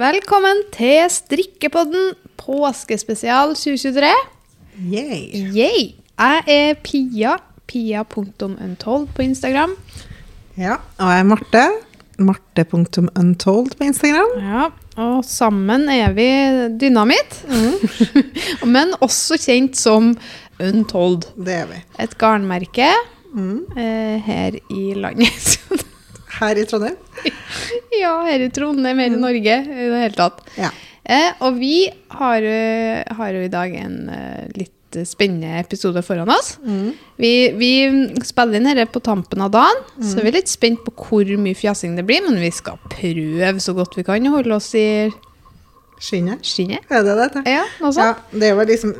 Velkommen til Strikkepodden påskespesial 2023. Yay. Yay! Jeg er Pia. Pia.untold på Instagram. Ja, og jeg er Marte. Marte.untold på Instagram. Ja, og sammen er vi dynamitt. Men også kjent som Untold. Det er vi. Et garnmerke Mm. eh, her i landet. Her i Trondheim. ja, her i Trondheim, her i Norge i det hele tatt. Ja. Eh, og vi har, eh, har jo i dag en eh, litt spennende episode foran oss. Mm. Vi, vi spiller inn dette på tampen av dagen, så vi er litt spent på hvor mye fjasing det blir. Men vi skal prøve så godt vi kan å holde oss i Skinnet. skinnet. Er det det? Ja, noe Ja, sånt. det var liksom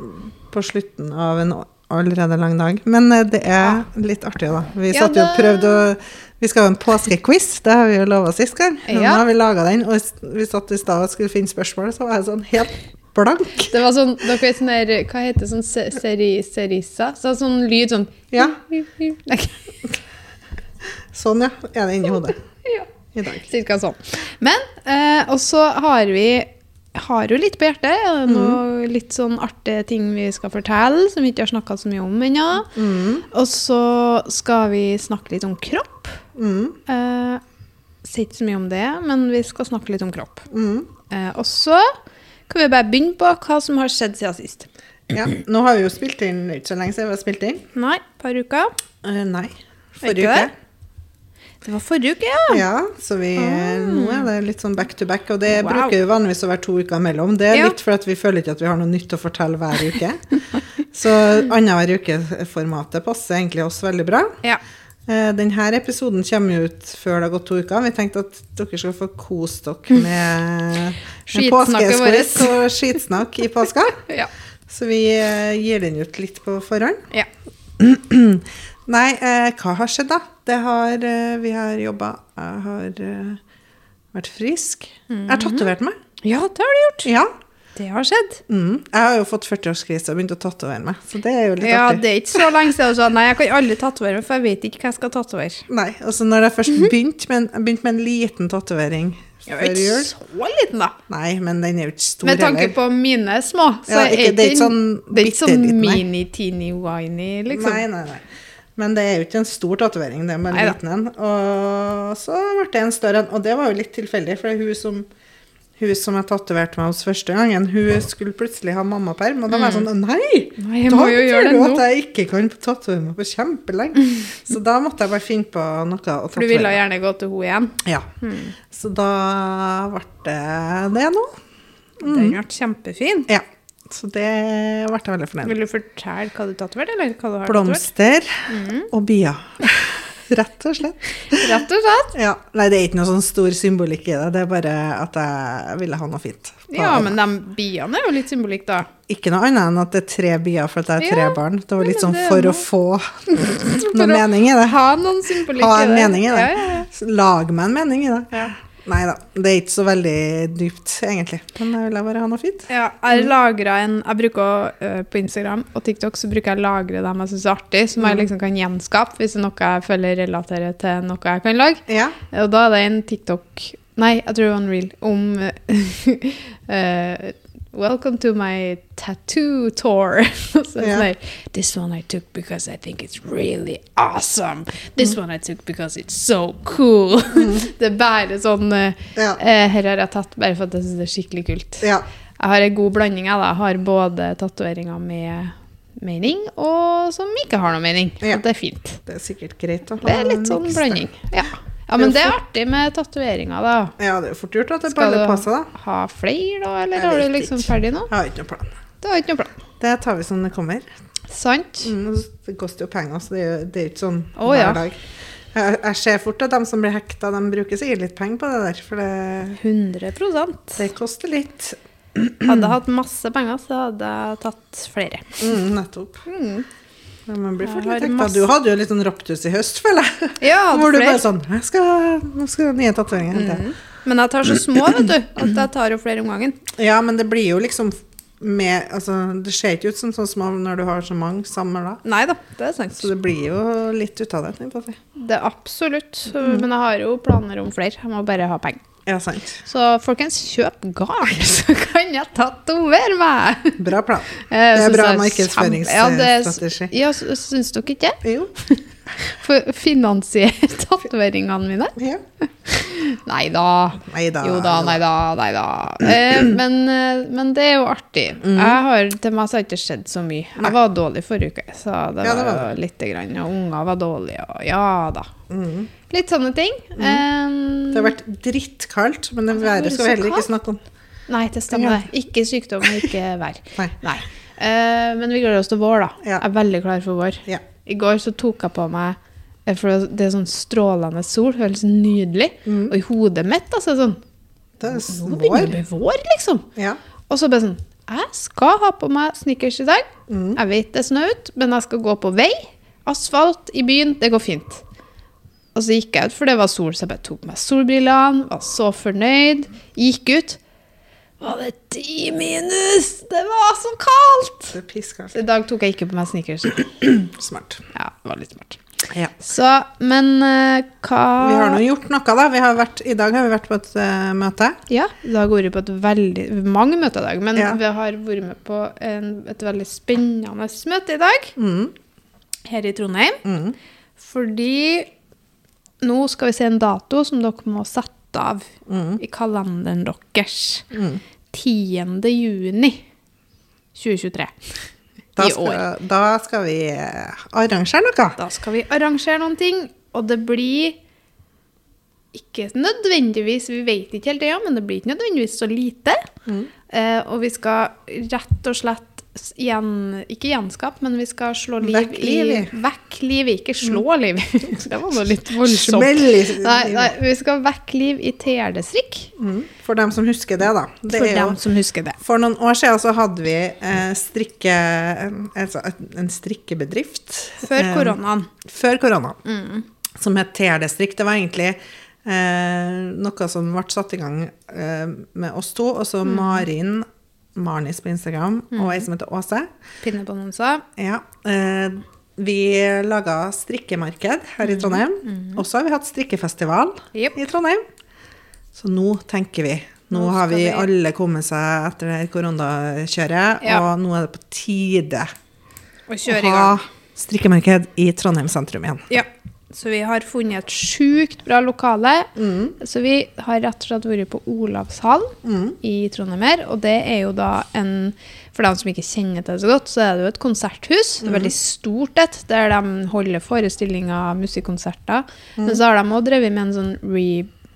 på slutten av en allerede lang dag. Men eh, det er litt artig, da. Vi Ja, satt jo og prøvde å Vi skal ha en påskequiz, det har vi jo lova sist gang. Men Ja. Nå har vi laga den, og vi satt i stad og skulle finne spørsmål, så var jeg sånn helt blank. Det var sånn, dere vet sånn der, Hva heter det? Sånn seri, serissa? Så sånn lyd sånn Ja. Sånn, ja. Er det inni hodet ja. i dag. Cirka sånn. Men eh, Og så har vi har jo litt på hjertet. Er det noe litt sånn artige ting vi skal fortelle, som vi ikke har snakka så mye om ennå? Mm. Og så skal vi snakke litt om kropp. Mm. Eh, Sier ikke så mye om det, men vi skal snakke litt om kropp. Mm. Eh, og så kan vi bare begynne på hva som har skjedd siden sist. Ja, nå har vi jo spilt inn ikke så lenge siden vi har spilt inn. Nei, et par uker. Eh, nei. Forrige uke. Det var forrige uke, ja. Ja, så vi, nå er det litt sånn back to back, og det Ah. Wow. bruker jo vanligvis å være to uker imellom. Det er Ja. litt fordi vi føler ikke at vi har noe nytt å fortelle hver uke. Så annenhver uke-formatet passer egentlig oss veldig bra. ja. Eh, Denne episoden kommer ut før det har gått to uker. Vi tenkte at dere skal få kose dere med, med Skitsnakket og skitsnakk i påska. ja. Så vi eh, gir den ut litt på forhånd. ja. Nei, eh, hva har skjedd da? Det har, eh, vi har jobba. Jeg har eh, vært frisk. Jeg har tatovert meg. Ja, det har du gjort. Ja. Det har skjedd. Mm. Jeg har jo fått 40-årskrise og begynt å tatovere meg, så det er jo litt Ja, artig. det er ikke så lenge siden du sa nei, jeg kan aldri tatovere meg, for jeg vet ikke hva jeg skal tatovere. Nei, altså når jeg først begynte med, en- jeg begynte med en liten tatovering er før ikke så liten, da. Nei, men den er jo ikke stor Med tanke heller. på mine små, så Ja, ikke- det er ikke den- sånn det er ikke sånn mini-teeny-winy, liksom. Nei, nei, nei. Men det er jo ikke en stor tatovering, det med en liten en. Og så ble det en større en, og det var jo litt tilfeldig, for hun som, hun som jeg tatoverte meg hos første gangen, hun skulle plutselig ha mammaperm, og da var jeg sånn Nei! Mm. Nei, jeg Da betyr det at jeg ikke kan tatovere meg på kjempelenge. Så da måtte jeg bare finne på noe å For du ville gjerne gå til henne igjen. Ja. Så da ble det det nå. Mm. Den ble kjempefin. Ja. Så det ble jeg veldig fornøyd med. Vil du fortelle hva du tatoverte, eller? Blomster Mm. og bier. Rett og slett. Rett og slett. Ja. Nei, det er ikke noe sånn stor symbolikk i det. Det er bare at jeg ville ha noe fint. Ja, men de biene er jo litt symbolikk, da. Ikke noe annet enn at det er tre bier for at jeg er tre Ja. barn. Det var litt sånn for å få noen mening i det. Ha noen symbolikk i det. Ha en mening i det. Ja, ja, Lag meg en mening i det. Nei da, det er ikke så veldig dypt, egentlig. Men jeg vil bare ha noe fint. Ja, jeg lagra en Jeg bruker øh, På Instagram og TikTok så bruker jeg å lagre dem jeg syns er artig, som jeg liksom kan gjenskape hvis det er noe jeg føler relaterer til noe jeg kan lage. Ja. Og da er det en TikTok Nei, jeg tror det var en reel om øh, Welcome to my tattoo tour. so yeah. her, This one I took because I think it's really awesome. This one I took because it's so cool. det er bare sånn øh, Ja. uh, Her har jeg tatt bare for at jeg syns det er skikkelig kult. ja. Jeg har en god blanding. Jeg, da. Jeg har både tatoveringer med mening, og som ikke har noe mening. Ja. Det er fint. Det er sikkert greit å ha Det er litt sånn blanding. Ja. Ja, men det er artig med tatoveringer, da. Ja, det er fort gjort at det Skal baller du på seg, da. ha flere, da, eller har du liksom ikke. ferdig nå? Jeg har ikke noen plan. Du har ikke noen plan. Det tar vi som det kommer. Sant? Mm, det koster jo penger, så det er jo, det er ikke sånn oh, hver dag. Jeg, jeg ser fort at de som blir hekta, de bruker sikkert litt penger på det der, for det, 100 det koster litt. Hadde jeg hatt masse penger, så hadde jeg tatt flere. Mm, nettopp. Mm. Ja, man blir fort litt hekta. Du hadde jo litt sånn raptus i høst, føler jeg. Ja, Hvor du flere. bare sånn jeg skal, Nå skal den nye tatoveringer. Mm. Men jeg tar så små, vet du, at jeg tar jo flere om gangen. Ja, men det blir jo liksom med Altså, det ser ikke ut som så små når du har så mange samla. Nei da, det er sant. Så det blir jo litt ut av det. Det er absolutt. Men jeg har jo planer om flere. Jeg må bare ha penger. Ja, sant. Så folkens, kjøp garn, så kan jeg tatovere meg! Bra plan. Det er bra markedsføringsstrategi. Ja, ja, syns dere ikke? Jo. For finansiere tatoveringene mine? Ja. Nei da. Jo da, nei da, nei da. Eh, men, eh, men det er jo artig. Mm. Jeg har, til meg så har ikke skjedd så mye. Jeg var dårlig forrige uke, så det Ja, det var var lite grann. Og unger var dårlige, og ja da. Mm. Litt sånne ting. Eh, Det har vært drittkaldt, men det Det været skal vi heller ikke snakke om. Nei, det stemmer. Ikke sykdom, ikke vær. Nei. Nei. Uh, men vi gleder oss til vår, da. Ja. Jeg er veldig klar for vår. Ja. I går så tok jeg på meg eh, For det er sånn strålende sol, føles nydelig. Og i hodet mitt altså sånn Det er Nå begynner det å bli vår, liksom. Ja. Og så bare sånn Jeg skal ha på meg snickers i dag. Mm. Jeg vet det er ut, men jeg skal gå på vei. Asfalt i byen. Det går fint. Og så gikk jeg ut, for det var sol, så jeg bare tok på meg solbrillene. Var så fornøyd. Gikk ut. Var det ti minus? Det var så kaldt! Det pisskaldt. I dag tok jeg ikke på meg sneakers. Smart. Ja, det var litt smart. Ja. Så, men uh, hva Vi har nå gjort noe, da. Vi har vært, I dag har vi vært på et uh, møte. Ja, i dag har vi vært på et veldig mange møter i dag, men Ja. vi har vært med på en, et veldig spennende møte i dag Mm. her i Trondheim. Mm. Fordi nå skal vi se en dato som dere må sette av Mm. i kalenderen deres. Mm. 10. juni 2023. Da, I år. skal, da skal vi eh, arrangere noe. Da skal vi arrangere noen ting, og det blir ikke nødvendigvis, vi vet ikke helt det, ja, men det blir ikke nødvendigvis så lite. Mm. Eh, og vi skal rett og slett gjen, ikke gjenskape, men vi skal slå liv Vekk liv i i. Vekk livet, ikke slå liv det var noe litt voldsomt. Nei, nei, vi skal vekk liv i TRD-strikk. Mm. For dem som husker det, da. Det For er jo, som husker det. for noen år siden så hadde vi eh, strikke, altså, en strikkebedrift. Før eh, koronaen. Før koronaen. Mm. Som het TRD-strikk. Det var egentlig eh, noe som ble satt i gang eh, med oss to. Og Mm. så Marin Marnis på Instagram, og ei som heter Åse. Pinnebonanza. Ja. Eh, vi laga strikkemarked her i Trondheim. Og så har vi hatt strikkefestival yep. i Trondheim. Så nå tenker vi Nå, Nå har vi, vi- alle kommet seg etter det her koronakjøret, Ja. og nå er det på tide å i ha strikkemarked i Trondheim sentrum igjen. Ja. Så vi har funnet et sjukt bra lokale. Mm. Så vi har rett og slett vært på Olavshall Mm. i Trondheim her. Og det er jo da en For dem som ikke kjenner til det så godt, så er det jo et konserthus. Det er veldig stort et, der de holder forestillinger, musikkonserter. Men så har de òg drevet med en sånn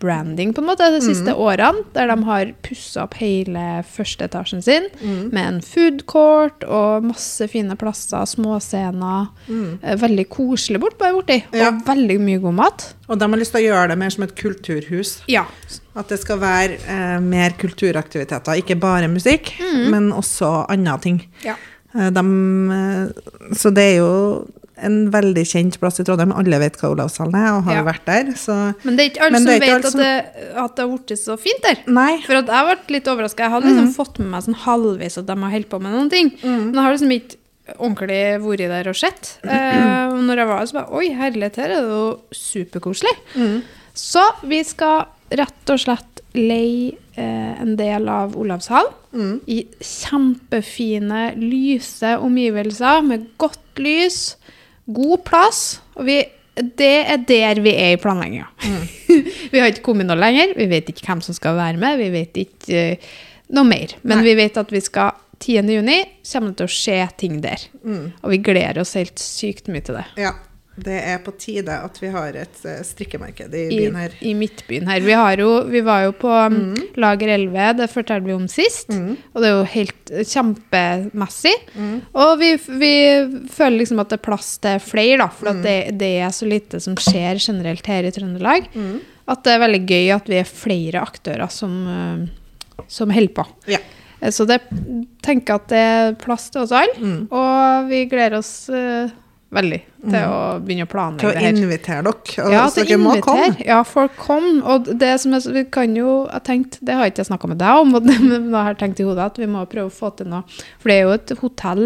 rebranding på en måte de siste årene, der de har pussa opp hele førsteetasjen sin med en food court og masse fine plasser, småscener. Mm. Veldig koselig bort bare borti, og veldig mye god mat. Og de har lyst til å gjøre det mer som et kulturhus. Ja. At det skal være eh, mer kulturaktiviteter. Ikke bare musikk, men også andre ting. ja. De, eh, så det er jo en veldig kjent plass i Trondheim. Alle vet hva Olavshallen er, og har Ja. vært der. Så Men det er ikke alle som vet alle at, som- det, at det har blitt så fint der. Nei. For at jeg ble litt overraska. Jeg hadde liksom fått med meg sånn halvvis at de har holdt på med noen ting. Men jeg har liksom ikke ordentlig vært der og sett. Eh, og når jeg var der, så bare Oi, herlighet, her er det jo superkoselig. Så vi skal rett og slett leie eh, en del av Olavshall Mm. i kjempefine, lyse omgivelser med godt lys, god plass. Og vi, det er der vi er i planlegginga. vi har ikke kommet noe lenger. Vi vet ikke hvem som skal være med. Vi vet ikke uh, noe mer. Men Nei. vi vet at vi skal 10. juni kommer det til å skje ting der. Mm. Og vi gleder oss helt sykt mye til det. Ja. Det er på tide at vi har et eh, strikkemarked i I, byen her. I midtbyen her. Vi, har jo, vi var jo på mm. Lager 11, det fortalte vi om sist. Mm. Og det er jo helt kjempemessig. kjempemessig. Og vi, vi føler liksom at det er plass til flere, da. For at det, det er så lite som skjer generelt her i Trøndelag. At det er veldig gøy at vi er flere aktører som, eh, som holder på. Ja. Eh, Så det tenker at det er plass til oss alle. Mm. Og vi gleder oss eh, veldig til å begynne å planlegge det her. Til å invitere dere. Ja, til dere må invitere. komme. Ja, folk kom. Og det som jeg, vi kan jo, jeg tenkte, det har jeg ikke snakka med deg om, men jeg har tenkt i hodet at vi må prøve å få til noe. For det er jo et hotell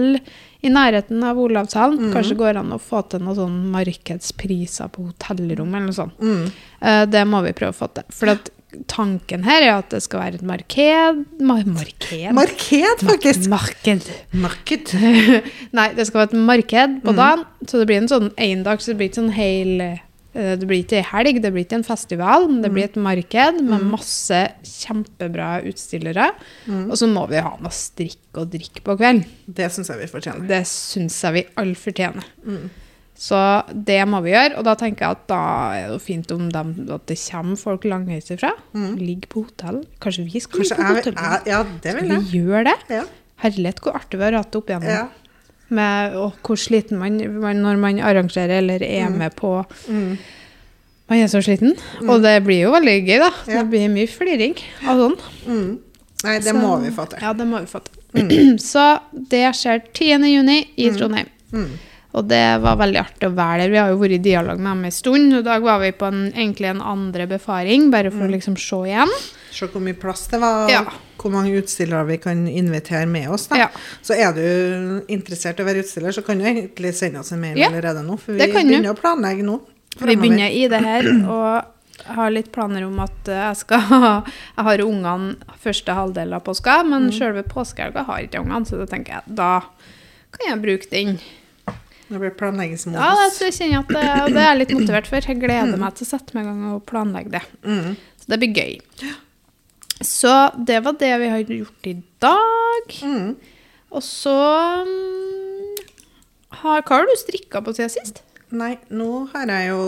i nærheten av Olavshallen. Kanskje går det an å få til noen sånn markedspriser på hotellrom eller noe sånt. Mm. Eh, Det må vi prøve å få til. For at tanken her er at det skal være et marked mar Marked? Marked, faktisk. Marked. Marked. Nei, det skal være et marked på dagen, så det blir en sånn endags, det blir ikke sånn hel eh, Det blir ikke ei helg, det blir ikke en festival, men det Mhm. blir et marked med masse kjempebra utstillere. Mm. Og så må vi ha noe strikk og drikk på kvelden. Det syns jeg vi fortjener. Det syns jeg vi alle fortjener. Mm. Så det må vi gjøre, og da tenker jeg at da er det fint om dem, at det kommer folk langveis ifra. Ligger på hotell. Kanskje vi skal Mm. Ligge på hotell? Ja, det Skal vil jeg. vi gjøre det? Ja. Herlighet, hvor artig vi har hatt det opp igjennom. ja. Med og hvor sliten man, man når man arrangerer eller er med på Man er så sliten. Og det blir jo veldig gøy, da. Ja. Det blir mye fliring av sånn. Mm. Nei, det Så- må vi få til. Ja, det må vi få til. så det skjer 10. juni i Trondheim. Mm. Og det var veldig artig å være der. Vi har jo vært i dialog med dem en stund. Og i dag var vi på en, egentlig en andre befaring, bare for å liksom se igjen. Se hvor mye plass det var, Ja. hvor mange utstillere vi kan invitere med oss. Ja. Så er du interessert i å være utstiller, så kan du egentlig sende oss en mail Ja, allerede nå. For vi begynner du. å planlegge nå. Vi begynner i det her, og jeg har litt planer om at eh, jeg skal ha Jeg har ungene første halvdel av påska, men selve påskehelga har ikke ungene, så da tenker jeg da kan jeg bruke den. Det blir planleggingsmodus. Ja, jeg kjenner at det, og det er jeg litt motivert for. Jeg gleder meg til å sette meg i gang og planlegge det. Mm. Så det blir gøy. Så det var det vi har gjort i dag. Mm. Og så mm, har, Hva har du strikka på siden sist? Nei, nå har jeg jo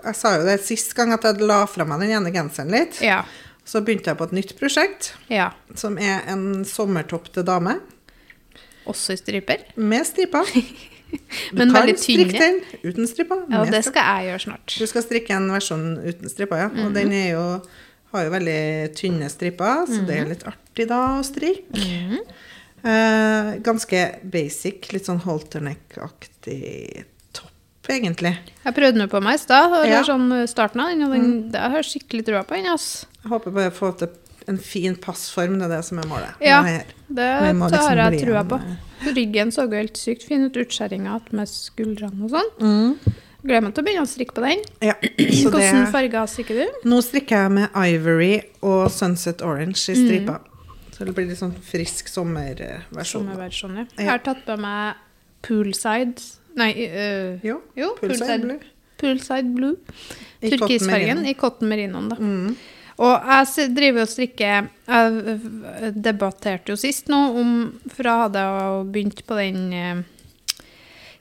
Jeg sa jo det sist gang at jeg la fra meg den ene genseren litt. Ja. Så begynte jeg på et nytt prosjekt, ja. som er en sommertopp til dame. Også i striper? Med striper. Du Men kan strikke den uten stripper. Ja, det skal jeg gjøre snart. Du skal strikke en versjon uten stripper, ja. Og den er jo, har jo veldig tynne striper, så det er litt artig da å strikke. Eh, ganske basic, litt sånn halterneck-aktig topp, egentlig. Jeg prøvde den på meg i stad, og Ja. sånn starten av den, og den, det har jeg skikkelig trua på den. ass. Jeg håper bare å få til en fin passform, det er det som er målet. Ja. det. Det må liksom har jeg trua trua en, på. Ryggen så jo helt sykt fin ut, utskjæringa med skuldrene og sånn. Mm. Gleder meg til å begynne å strikke på den. Ja, Hvilke det, farger strikker du? nå strikker jeg med Ivory og Sunset Orange i Mm. Så det blir litt sånn frisk sommerversjon. Sommerversjon, ja. Ja. Jeg har tatt på meg poolside Nei, øh, Jo, jo, Poolside poolside Blue. Poolside blue. Turkisfargen i cotton merinoen, da. Mm. Og jeg driver og strikker Jeg debatterte jo sist nå om For jeg hadde jo begynt på den eh,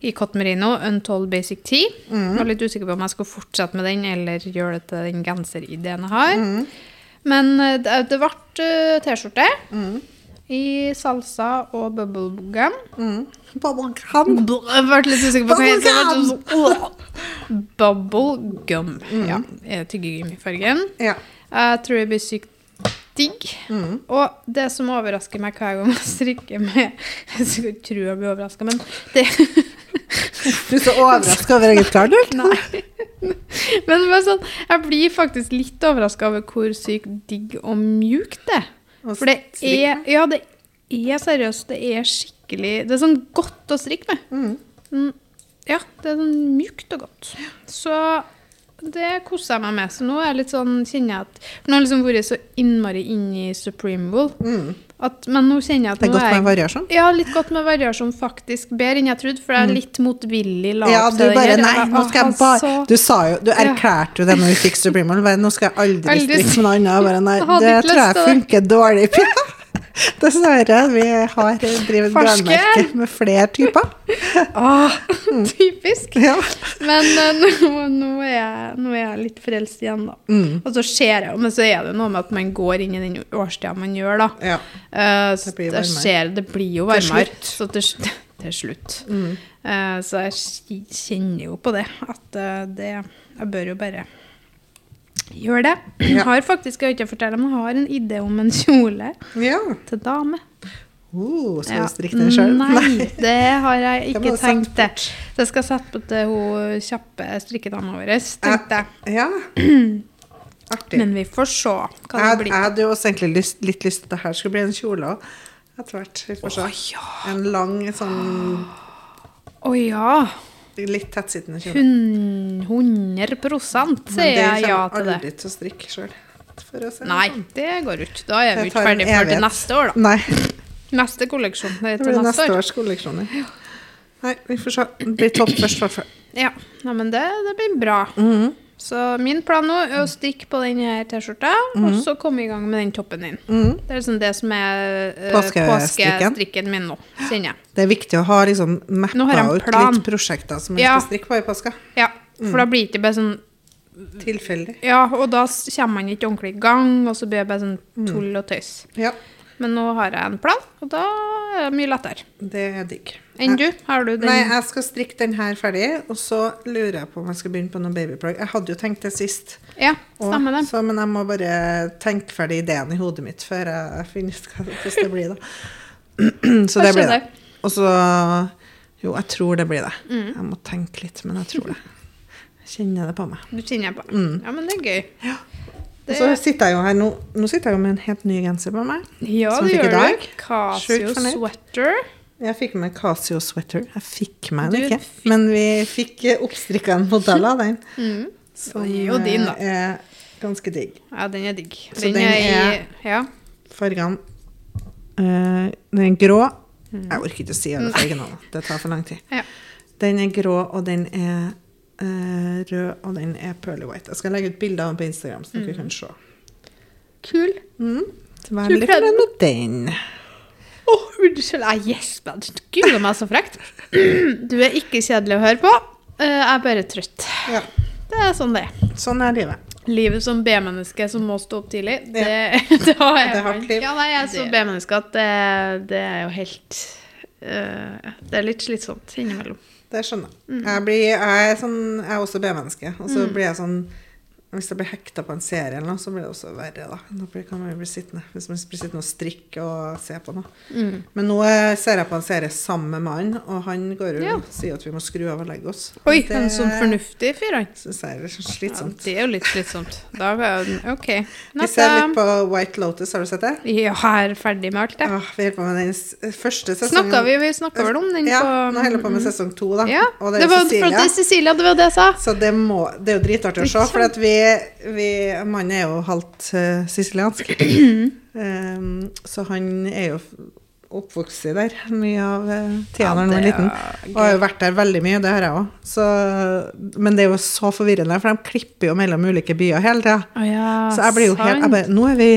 i cotton merino, Untold Basic Tea. Mm. Var litt usikker på om jeg skulle fortsette med den, eller gjøre det til den genserideen jeg har. Mm. Men eh, det, det ble eh, T-skjorte Mm. i salsa og bubblegum. Mm. Bubblegum. Jeg ble litt usikker på hva det heter. Bubblegum. Ja, er tyggegummifargen. Ja. Jeg tror det blir sykt digg. Mm. Og det som overrasker meg hver gang jeg strikker med Jeg skal ikke tro jeg blir overraska, men det Du er så overraska over eget klart, du. Nei. Men det sånn, jeg blir faktisk litt overraska over hvor sykt digg og mjukt det er. For det er Ja, det er seriøst. Det er skikkelig Det er sånn godt å strikke med. Mm. Mm, Ja, det er sånn mjukt og godt. Så det koser jeg meg med. Så nå er jeg litt sånn, kjenner jeg at For nå har jeg liksom vært så innmari inn i Supreme Wool. Mm. At, men nå kjenner jeg at Det er godt med jeg variasjon. ja, litt godt med variasjon, faktisk. Bedre enn jeg trodde, for jeg er litt motvillig la Mm. Ja, opp til det bare. Nei, nå skal jeg bare Du sa jo Du erklærte jo det når vi fikk Supreme Wool. bare, Nå skal jeg aldri Aldri strikke med noe annet. Bare, nei, det tror jeg funker dårlig. Dessverre. Vi har drevet brannmerke med flere typer. Ah, typisk. Ja. Men eh, nå, nå, er jeg, nå er jeg litt frelst igjen, da. Mm. Og så ser jeg men så er det noe med at man går inn i den årstida man gjør, da. ja. Eh, så Det blir det, varmere. skjer, det blir jo Til slutt. Så til, til slutt. Mm. Eh, så jeg kjenner jo på det, at det Jeg bør jo bare gjøre det. Ja. har faktisk, jeg ikke fortelle, men har en idé om en kjole ja. til dame. Uh, skal du strikke den sjøl? Nei, det har jeg ikke du tenkt det. Jeg skal sette på til hun kjappe strikkedama vår, tenkte jeg. Ja. Artig. Men vi får se hva det blir. jeg hadde jo også egentlig lyst, litt lyst til at det her skulle bli en kjole òg. Etter hvert. Vi får se. En lang, sånn Å ja. Litt tettsittende kjole. Hun, 100 Men sier jeg ja til det. aldri til å strikke sjøl. det Nei, sånn. det går ikke. Da er vi Det ikke ferdig før til neste år, da. Nei, Neste kolleksjon. Det det blir neste neste år. års kolleksjon. Nei, vi får se. Det blir topp først, i hvert fall. Ja, Nei, men det, det blir bra. Mhm. Så min plan nå er å stikke på denne T-skjorta, og så komme i gang med den toppen din. Mm. Det er liksom det som er uh, Påskestrikken. påskestrikken min nå, kjenner jeg. Det er viktig å ha liksom mappa ut litt prosjekter som man Ja. skal strikke på i påska. Ja, for da blir det ikke bare sånn Tilfeldig. Ja, og da kommer man ikke ordentlig i gang, og så blir det bare sånn Mm. tull og tøys. Ja, Men nå har jeg en plan, og da er det mye lettere. det er digg. Enn du? Har du den? Nei, jeg skal strikke den her ferdig, og så lurer jeg på om jeg skal begynne på noen babyplagg. Jeg hadde jo tenkt det sist. Ja, stemmer det. Så, men jeg må bare tenke ferdig ideen i hodet mitt før jeg finner ut hva hvordan det blir, da. Så det Kanskje blir det. det. Og så Jo, jeg tror det blir det. Mm. Jeg må tenke litt, men jeg tror det. Jeg kjenner det på meg. Du kjenner på. Mm. Ja, men det er gøy. Og så sitter jeg jo her nå Nå sitter jeg jo med en helt ny genser på meg. Ja, Som det jeg fikk i dag. Casio sweater. Jeg fikk med Casio sweater. Jeg fikk meg den ikke, men vi fikk eh, oppstrikka en modell av den. Mm. Som jo din, da. eh, er ganske digg. Ja, den er digg. Så Den, er i Ja. Fargene uh, Den er grå. Mm. Jeg orker ikke å si alle fargene nå. Det tar for lang tid. Ja. Den er grå, og den er eh, rød, og den er pearly white. Jeg skal legge ut bilder av den på Instagram, så Mm. dere kan se. Kul. Mm. Så vær litt fornøyd med den. Å, unnskyld. Jeg gjesper. Gud, er så frekt. Du er ikke kjedelig å høre på. Eh, Jeg er bare trøtt. Ja, Det er sånn det er. sånn er livet. Livet som B-menneske som må stå opp tidlig, det, da er Det er hardt man- liv. Ja, nei, jeg er så Det- B-menneske at det, det er jo helt eh, Det er litt slitsomt innimellom. Det skjønner Mm. jeg. Blir, jeg, er sånn, jeg er også B-menneske. Og så blir jeg sånn Hvis jeg blir hekta på en serie, eller noe, så blir det også verre. Da Nå kan man jo bli sittende Hvis man blir sittende og strikke og se på noe. Mm. Men nå eh, ser jeg på en serie sammen med mannen, og han går jo Ja. sier at vi må skru av og legge oss. Oi, det en sånn fornuftig fyr, han. syns jeg er sånn Ja, det er jo litt slitsomt. Da er det OK. Vi ser litt på White Lotus, har du sett det? Ja, jeg er ferdig med alt, det. Ah, vi holder på med den første sesongen. Snakka vi, vi snakka vel om den Ja, på nå holder vi på med sesong to, da. Ja, Og det, det er var Cecilia. det Cecilia, det var det jeg sa. Så det, må, det er jo dritartig å se, for at vi Mannen er jo halvt uh, siciliansk. um, så han er jo oppvokst der mye av uh, tida da han var er liten. Og har jo vært der veldig mye, det har jeg òg. Men det er jo så forvirrende, for de klipper jo mellom ulike byer hele tida. Oh, ja, Så jeg blir jo helt jeg bare, nå, er vi,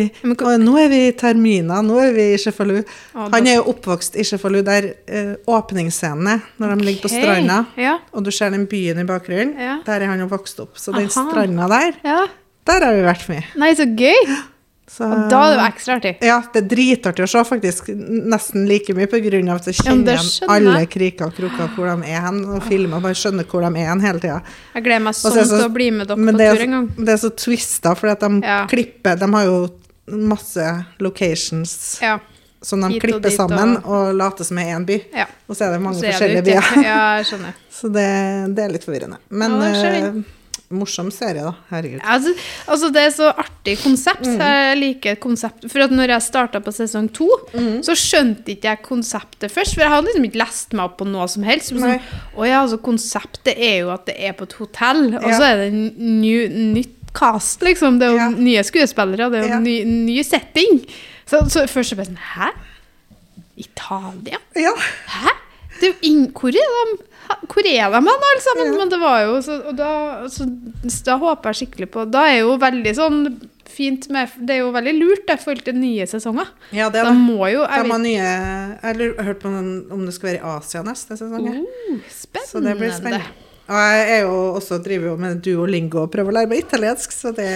nå er vi i Termina, nå er vi i Sjefalu. Han er jo oppvokst i Sjefalu, der uh, åpningsscenene, når de ligger på stranda, Ja, og du ser den byen i bakgrunnen, Ja. der er han jo vokst opp. Så den stranda der, ja. der har vi vært mye. Nei, så gøy! Så, Og da er det jo ekstra artig. ja, det er dritartig å se, faktisk. Nesten like mye av at så kjenner ja, igjen alle kriker og kroker hvor de er hen, og filmer bare skjønner hvor de er hen hele tida. Jeg gleder meg sånn så- til å bli med dere på tur en gang. det er så twista, for de Ja. klipper De har jo masse locations Ja. som de Hit og klipper dit sammen og- og later som er én by. ja. Og så er det mange forskjellige byer. Ja, jeg skjønner. Så det, det er litt forvirrende. Men Ja, det morsom serie, da. Herregud. Altså, altså, det er så artig konsept. Mm. Jeg liker konsept. For at når jeg starta på sesong to, Mm. så skjønte ikke jeg konseptet først. For jeg hadde liksom ikke lest meg opp på noe som helst. Så Sånn, å ja, altså Konseptet er jo at det er på et hotell, og Ja. så er det ny, nytt cast, liksom. Det er jo Ja. nye skuespillere, det er jo Ja. ny, ny setting. Så, så først så ble jeg sånn Hæ? Italia? Ja. Hæ? Det er jo inn, hvor er de? Hvor er de hen, alle sammen? Men det var jo så, da, så, da håper jeg skikkelig på Da er jo veldig sånn fint med Det er jo veldig lurt det, i forhold til nye sesonger. ja, det er det. må jo Jeg De har nye Jeg har hørt på noen, om det skal være i Asia neste sesong. Uh, spennende. Så det blir spennende. Og jeg er jo også, driver jo med duolingo og prøver å lære meg italiensk, så det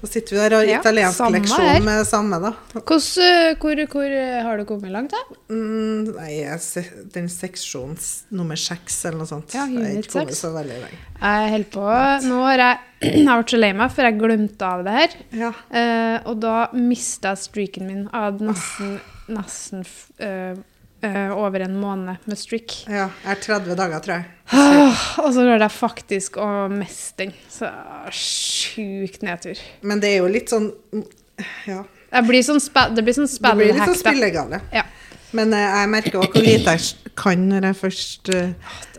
Da sitter vi der og har Ja, italiensk her. leksjon med samme, da. Hvordan, eh, hvor, hvor eh, har du kommet langt, da? Mm, nei, den seksjonen nummer seks eller noe sånt. Ja, Jeg har ikke kommet så veldig langt. Jeg holder på Nå har jeg, jeg vært så lei meg, for jeg glemte av det her. Ja. Uh, og da mista jeg streaken min. Jeg hadde nesten, nesten f- eh, over en måned med streak. ja. Jeg er 30 dager, tror jeg. Og så klarer jeg faktisk å miste den. Så sjukt nedtur. Men det er jo litt sånn Ja. Blir sånn det blir sånn Det blir litt sånn spillhack. spillegale. Ja. Men uh, jeg merker også hvor lite jeg kan når jeg først eh,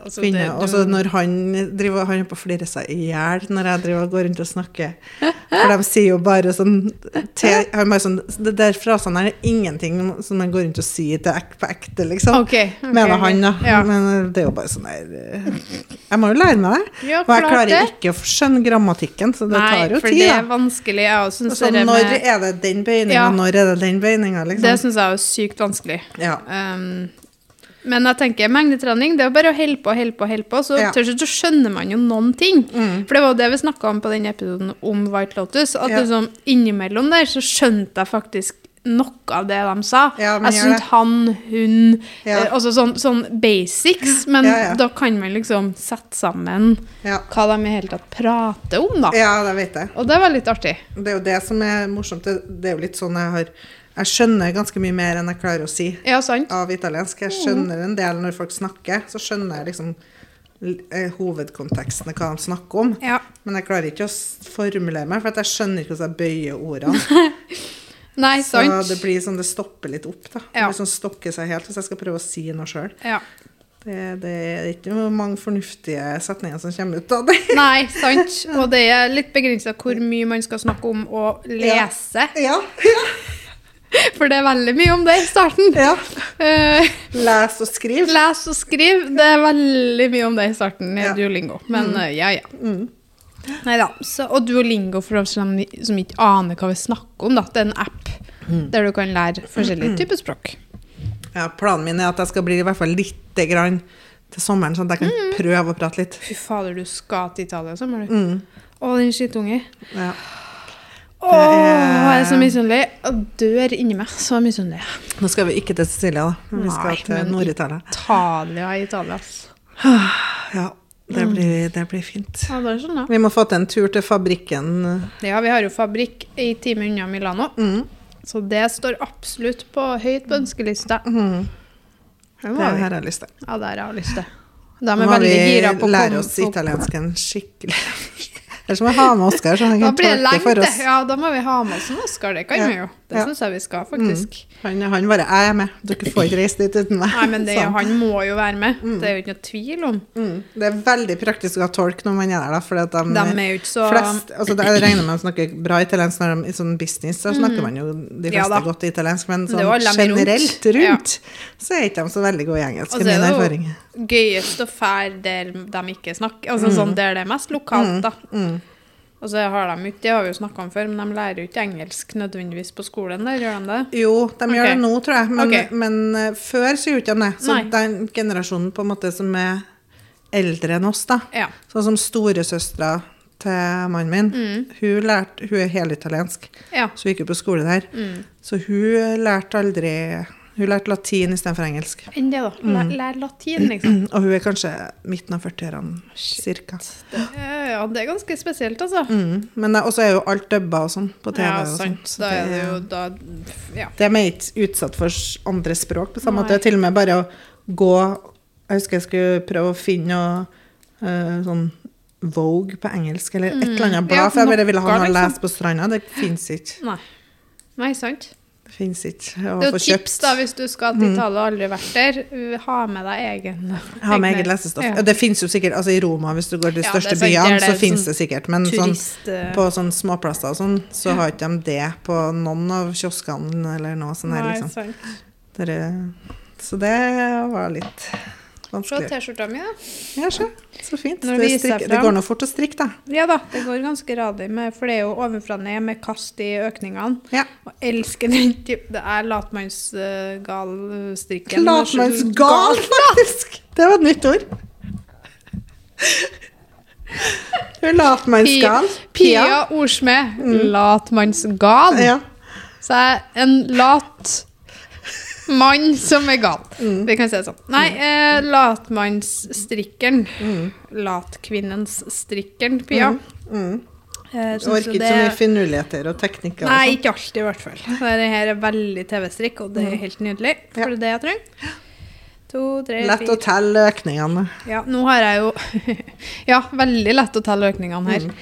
Altså, det- og så når han driver han er på å flire seg i hjel når jeg driver og går rundt og snakker. For de sier jo bare sånn til, han bare sånn, Det der frasene her er ingenting som man går rundt og sier til ek, på ekte, liksom. Okay, okay, Mener han, da. Ja. Men det er jo bare sånn der eh, Jeg må jo lære meg det. Ja, og jeg klarer det. ikke å skjønne grammatikken, så det Nei, tar jo for tid. det er vanskelig. Jeg også synes Så det når med- er det den bøyninga, Ja. når er det den bøyninga, liksom? Det syns jeg er sykt vanskelig. ja. Um, men jeg tenker mengdetrening, det er jo bare å holde på, holde på, holde på. Så Ja. til slutt så skjønner man jo noen ting. Mm. For det var jo det vi snakka om på den episoden om White Lotus. At Ja. liksom innimellom der så skjønte jeg faktisk noe av det de sa. Ja, jeg syntes han, hun Ja. eh, Altså sånn, sånn basics. Men da kan man liksom sette sammen hva de i hele tatt prater om, da. ja, det vet jeg. Og det var litt artig. Det er jo det som er morsomt. Det det er jo litt sånn jeg har Jeg skjønner ganske mye mer enn jeg klarer å si Ja, sant? av italiensk. Jeg skjønner en del når folk snakker, så skjønner jeg liksom eh, hovedkonteksten, hva de snakker om. Ja. Men jeg klarer ikke å formulere meg, for at jeg skjønner ikke hvordan jeg bøyer ordene. Nei, Så sant? det blir sånn, det stopper litt opp. da. Ja. Det sånn stokker seg helt hvis jeg skal prøve å si noe sjøl. Ja. Det, det er ikke mange fornuftige setninger som kommer ut av det. Nei, sant. Og det er litt begrensa hvor mye man skal snakke om å lese. Ja, Ja, For det er veldig mye om det i starten. ja. Eh, Les og skriv. les og skriv. Det er veldig mye om det i starten i Ja. Duolingo. Men mm. ja, ja. Mm. Nei da. Og Duolingo, for dem som, som ikke aner hva vi snakker om, da. det er en app Mm. der du kan lære forskjellige typer språk. Ja, planen min er at jeg skal bli i hvert fall lite grann til sommeren, sånn at jeg kan Mm. prøve å prate litt. Fy fader, du skal til Italia i sommer, du. Mm. Å, din skittunge. Ja. Å, jeg er så misunnelig. Jeg dør inni meg. Så misunnelig. Nå skal vi ikke til Sicilia, da. Vi skal Nei, til Nord-Italia. Italia Italia, ass. Ja, det blir, det blir fint. Ja, det sånn, Vi må få til en tur til fabrikken. Ja, vi har jo fabrikk en time unna Milano, Mm. så det står absolutt på høyt på ønskelista. Mm. Det her har jeg lyst til. Ja, der har jeg lyst til. De er Nå må veldig vi gira på å lære oss italiensken skikkelig. Ellers må vi ha med Oskar, så han Da blir det oss. Ja, da må vi ha med oss en Oskar. Det kan Ja. vi jo. Det Ja. syns jeg vi skal, faktisk. Han, han bare 'Jeg er med. Dere får ikke reise dit uten meg'. Nei, men det, Sånn. han må jo være med. Det er jo ikke noe tvil om. Mm. Det er veldig praktisk å ha tolk når man er der, da. For de, De er jo ikke så flest, altså det- Jeg regner med de snakker bra italiensk når de i sånn business, så snakker man jo de fleste Ja godt italiensk, men sånn generelt rundt. rundt, så er ikke de så veldig gode i engelsk, det er min det erfaring. jo gøyest å fære der de ikke snakker. Altså sånn der det er mest lokalt, da. Mm. Og så har de ikke, det har vi jo snakka om før, men de lærer jo ikke engelsk nødvendigvis på skolen der, gjør de det? Jo, de gjør det nå, tror jeg, men, okay. men uh, før så gjorde de det. Så Nei. den generasjonen på en måte som er eldre enn oss, da, Ja. sånn som storesøstera til mannen min, Mm. hun, lærte, hun er helitaliensk, Ja. så hun gikk jo på skole der. Mm. Så hun lærte aldri Hun lærte latin istedenfor engelsk. Enn det, da. Mm. Lær, latin, liksom. Og hun er kanskje midten av 40-årene, cirka. Det, ja, det er ganske spesielt, altså. Mm. Men det- også er jo alt dubba og sånn på TV. Ja, og sånt, sant. Så Da er det jo da Ja. De er ikke utsatt for andre språk på samme måte. Til og med bare å gå Jeg husker jeg skulle prøve å finne noe uh, sånn Vogue på engelsk, eller et eller annet Mm. Ja, blad. for jeg bare ville ha noe, noe å liksom. lese på stranda. Det fins ikke. Nei. Nei, sant. Fins ikke å Det få jo tips da, hvis du skal til Italia og aldri vært der. uh, Ha med deg egen Ha med egen eget lesestoff. Ja. Det fins jo sikkert altså I Roma, hvis du går til de største ja, byene, så er fins sånn det sikkert. Men sånn, Turist... sånn, på sånne småplasser og sånn, så har ikke de det på noen av kioskene eller noe sånt. her, Nei, liksom. sant. Der, så det var litt Se vanskelig. T-skjorta mi, da. Ja, se. Så fint. Det, viser det går nå fort å strikke, da. Ja da, det går ganske radig, med, for det er jo ovenfra ned med kast i økningene. Ja. Og elsker den typen Det er latmannsgal-strikken. Latmannsgal, faktisk! Det var et nytt ord. Latmannsgal. Pia Ordsmed. Latmannsgal. Ja. Så jeg er en lat mann som er gal. Vi kan si det sånn. Nei, eh, latmannsstrikkeren. Latkvinnens strikkeren, Pia. Mm. Eh, Du synes orker ikke så mye finurligheter og teknikker. Nei, og ikke alltid i hvert fall. Dette er veldig TV-strikk, og det er helt nydelig. For Ja. det er det jeg trenger. To, tre, lett Lett å telle økningene. Ja, nå har jeg jo Ja, veldig lett å telle økningene her. Mm.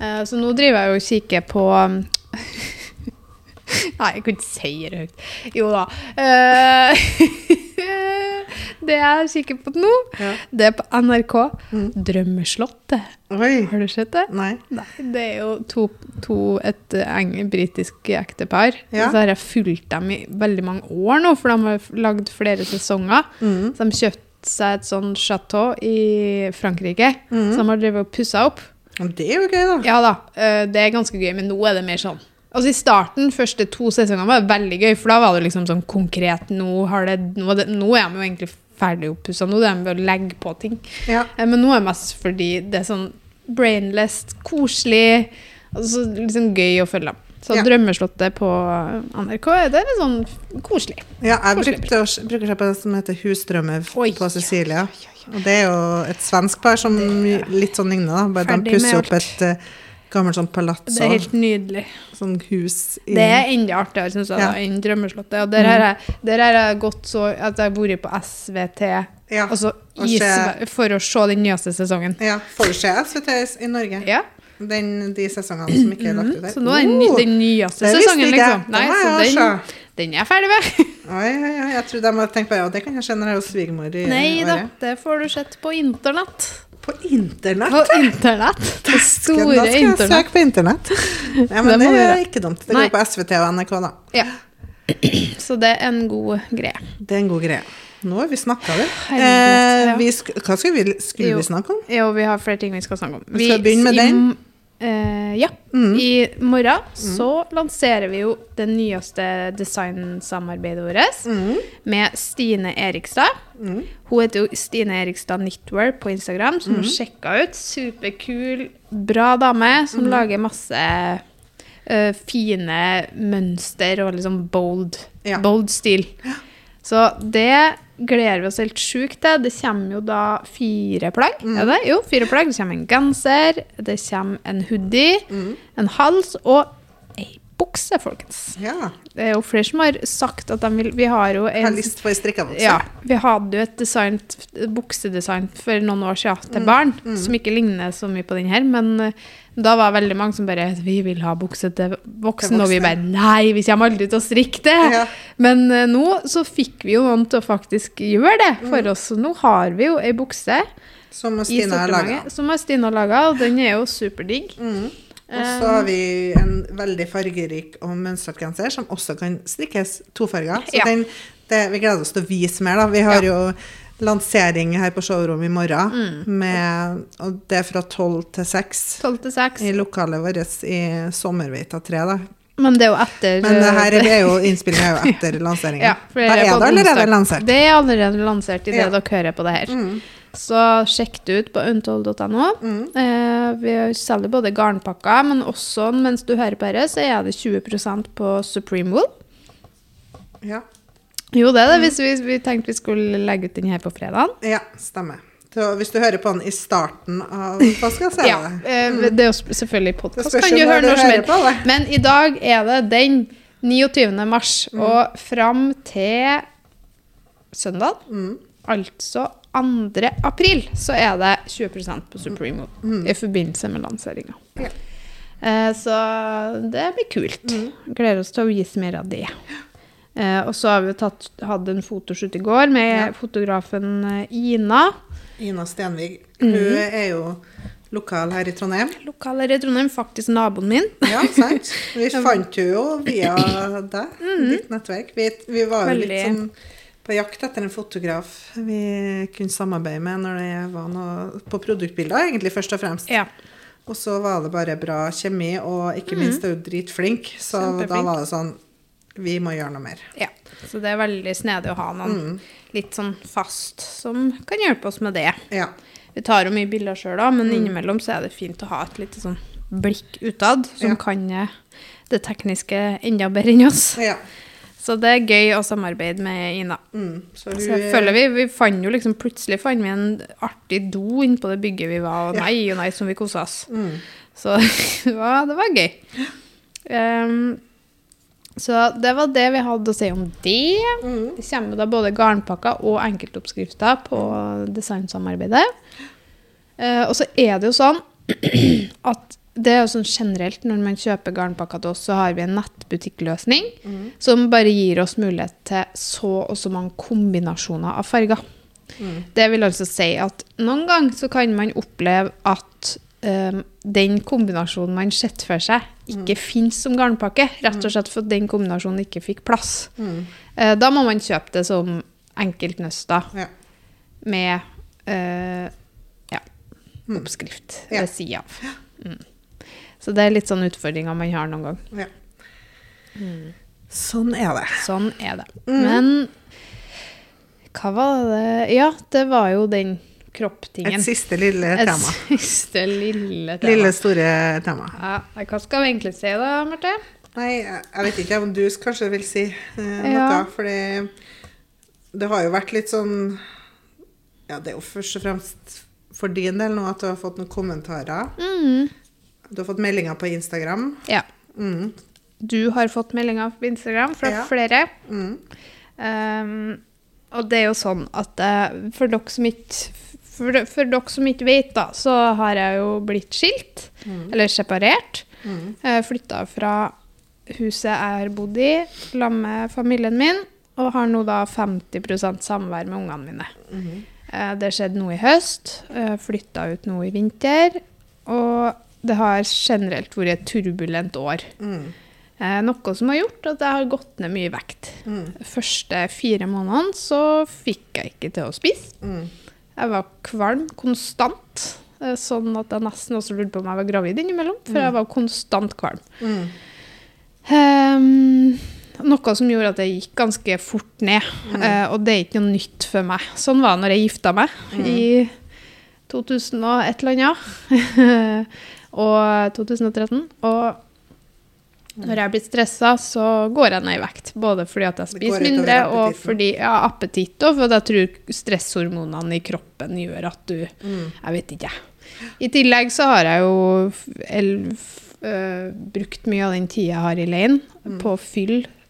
Uh, så nå driver jeg jo og kikker på um, Nei, jeg kan ikke si det høyt. Jo da. Eh, det jeg er sikker på nå, Ja. det er på NRK. Drømmeslottet. Oi. Har du sett det? Nei. Nei, det er jo to, to et eng- britisk ektepar. Ja. Så har jeg fulgt dem i veldig mange år nå, for de har lagd flere sesonger. Mm. Så de kjøpte seg et sånn chateau i Frankrike, Mm. som de har drevet og pussa opp. Det er jo gøy, da. Ja da, eh, det er ganske gøy, men nå er det mer sånn Altså I starten, første to sesongene, var det veldig gøy, for da var det liksom sånn konkret Nå, har det, nå, det, nå er de jo egentlig ferdig oppussa, nå er de ved å legge på ting. Ja. Eh, Men nå er det mest fordi det er sånn brainless, koselig, altså liksom gøy å følge. Så Ja. Drømmeslottet på NRK, det er litt sånn koselig. Ja, jeg Koselig. brukte bruker å se på det som heter Husdrømmer Oi, på ja. Og det er jo et svensk par som litt sånn ligner, da. Bare de pusser opp et eh, gammelt sånn palazzo. Det er helt nydelig. Sånn hus i Det er enda artigere, syns jeg, Ja. da, enn Drømmeslottet. Og der har mm. jeg gått så at jeg har vært på SVT Ja. altså, se- for å se den nyeste sesongen. ja. Får du se SVT i Norge? Ja, Den, de sesongene som ikke er lagt ut der? Så nå er den, Oh! den nyeste det sesongen, liksom. Nei, så den, den er jeg ferdig med. Oi, oi, oi. Jeg trodde de hadde tenkt på ja, det kan jeg se når jeg er hos svigermor i Nei da, det får du sett på internett. På internett? På internett. Det Da store skal jeg internett. søke på internett. Ja, men Det det, er ikke dumt. Det Nei. går på SVT og NRK, da. Ja. Så det er en god greie. Det er en god greie. Nå har vi snakka, vi. Eh, vi hva skulle vi, skulle Jo. vi snakke om? Jo, vi har flere ting vi skal snakke om. Vi skal begynne med den. Eh, ja. Mm. I morgen så lanserer vi jo det nyeste designsamarbeidet vårt Mm. med Stine Erikstad. Mm. Hun heter jo Stine Erikstad Knitwear på Instagram, som Mm. hun sjekka ut. Superkul, bra dame som Mm. lager masse uh, fine mønster og liksom bold, Ja. bold stil. Så det gleder vi oss helt sjukt til. Det kommer jo da fire plagg. Mm. Er det? Jo, fire plagg. Det kommer en genser, det kommer en hoodie, Mm. en hals og bukse, folkens. Ja. Det er jo flere som har sagt at de vil Vi har jo en har lyst på ei strikkebukse. ja, vi hadde jo et design, buksedesign for noen år siden Mm. til barn, som ikke ligner så mye på den her, men eh, da var veldig mange som bare Vi vil ha bukse til voksen, og vi bare Nei, vi kommer aldri til å strikke det! Ja. Men uh, nå så fikk vi jo noen til å faktisk gjøre det Mm. for oss. Så nå har vi jo ei bukse Som Stina har laga. som har laga, og den er jo superdigg. Mm. Og så har vi en veldig fargerik og mønstret genser som også kan strikkes tofarga. Så Ja. den, det, vi gleder oss til å vise mer, da. Vi har Ja. jo lansering her på showroom i morgen, Mm. med, og det er fra tolv til seks. 12 til 6. I lokalet vårt i Sommerveita 3, da. Men det er jo etter Men det her eh, er jo innspillinga jo etter lanseringen. Ja, da er det allerede lansert. Det er allerede lansert i det Ja. dere hører på det her. Mm. Så sjekk det ut på untold.no. Mm. Eh, vi selger både garnpakker, men også mens du hører på dette, så er det 20% på Supreme Wool. Ja. Jo, det er Mm. det, hvis vi, vi tenkte vi skulle legge ut den her på fredag. ja, stemmer. Så hvis du hører på den i starten av påska, så er Ja, det eh, det er jo selvfølgelig podkast. Kan du høre når som helst. Men i dag er det den 29. mars, og fram til søndag, Mm. altså 2. april, så er det 20% på Supreme mm. i forbindelse med lanseringa. Mm. Ja. Eh, så det blir kult. Mm. Gleder oss til å vise mer av det. Eh, og så har vi tatt, hatt en fotoshoot i går med Ja. fotografen eh, Ina. Ina Stenvig. Hun Hun er jo lokal her i Trondheim. Lokal her i Trondheim, faktisk naboen min. Ja, sant? Vi fant henne jo via deg, ditt nettverk. Vi, vi var jo litt. Sånn på jakt etter en fotograf vi kunne samarbeide med når det var noe på produktbilder, egentlig først og fremst. Ja. Og så var det bare bra kjemi, og ikke minst er hun dritflink. Så da. Var det sånn Vi må gjøre noe mer. Ja, så det er veldig snedig å ha noen Mm. litt sånn fast som kan hjelpe oss med det. Ja. Vi tar jo mye bilder sjøl da, Mm. men innimellom så er det fint å ha et lite sånn blikk utad som Ja. kan eh, det tekniske enda bedre enn oss. ja. Så det er gøy å samarbeide med Ina. Mm. Så hun Så jeg føler vi, vi fant jo liksom plutselig fant vi en artig do inne på det bygget vi var, og Ja. nei og nei som vi kosa oss. Mm. Så det var, det var gøy. Um, så det var det vi hadde å si om det. Mm. Det kommer da både garnpakker og enkeltoppskrifter på designsamarbeidet. Uh, og så er det jo sånn at det er jo sånn generelt når man kjøper garnpakker til oss, så har vi en nettbutikkløsning som bare gir oss mulighet til så og så mange kombinasjoner av farger. Det vil altså si at noen ganger så kan man oppleve at um, den kombinasjonen man ser for seg, ikke finnes som garnpakke. Rett og slett for den kombinasjonen ikke fikk plass. Eh, da må man kjøpe det som enkeltnøster Ja. med uh, ja, oppskrift Ja. ved sida av. Mm. Så det er litt sånn utfordringer man har noen gang. Ja. Sånn er det. Sånn er det. Men hva var det Ja, det var jo den kropptingen. Et siste lille Et tema. siste lille tema. Lille, store tema. Ja, hva skal vi egentlig si da, Marte? Nei, jeg jeg vet ikke om du kanskje vil si eh, noe, Ja. fordi det har jo vært litt sånn Ja, det er jo først og fremst for din del nå at du har fått noen kommentarer. Mm. Du har fått meldinger på Instagram. Ja. Mm. Du har fått meldinger på Instagram fra Ja. flere. Mm. Um, og det er jo sånn at uh, for dere som ikke for, for dere som ikke vet, da, så har jeg jo blitt skilt. Eller separert. Mm. Uh, flytta fra huset jeg har bodd i, sammen med familien min, og har nå da 50% samvær med ungene mine. Mm. Uh, Det skjedde nå i høst. Flytta ut nå i vinter. Og det har generelt vært et turbulent år. Mm. Eh, Noe som har gjort at jeg har gått ned mye vekt. Mm. De første fire månedene så fikk jeg ikke til å spise. Mm. Jeg var kvalm konstant. eh, Sånn at jeg nesten også lurte på om jeg var gravid innimellom, for jeg var konstant kvalm. Mm. Um, noe som gjorde at det gikk ganske fort ned. Eh, og det er ikke noe nytt for meg. Sånn var det når jeg gifta meg i 2000 og et eller annet. og 2013. Og når jeg blir stressa, så går jeg ned i vekt. Både fordi at jeg spiser mindre, og fordi jeg ja, appetitt, og fordi jeg tror stresshormonene i kroppen gjør at du Mm. Jeg vet ikke. I tillegg så har jeg jo elv, øh, brukt mye av den tida jeg har i leiren, på å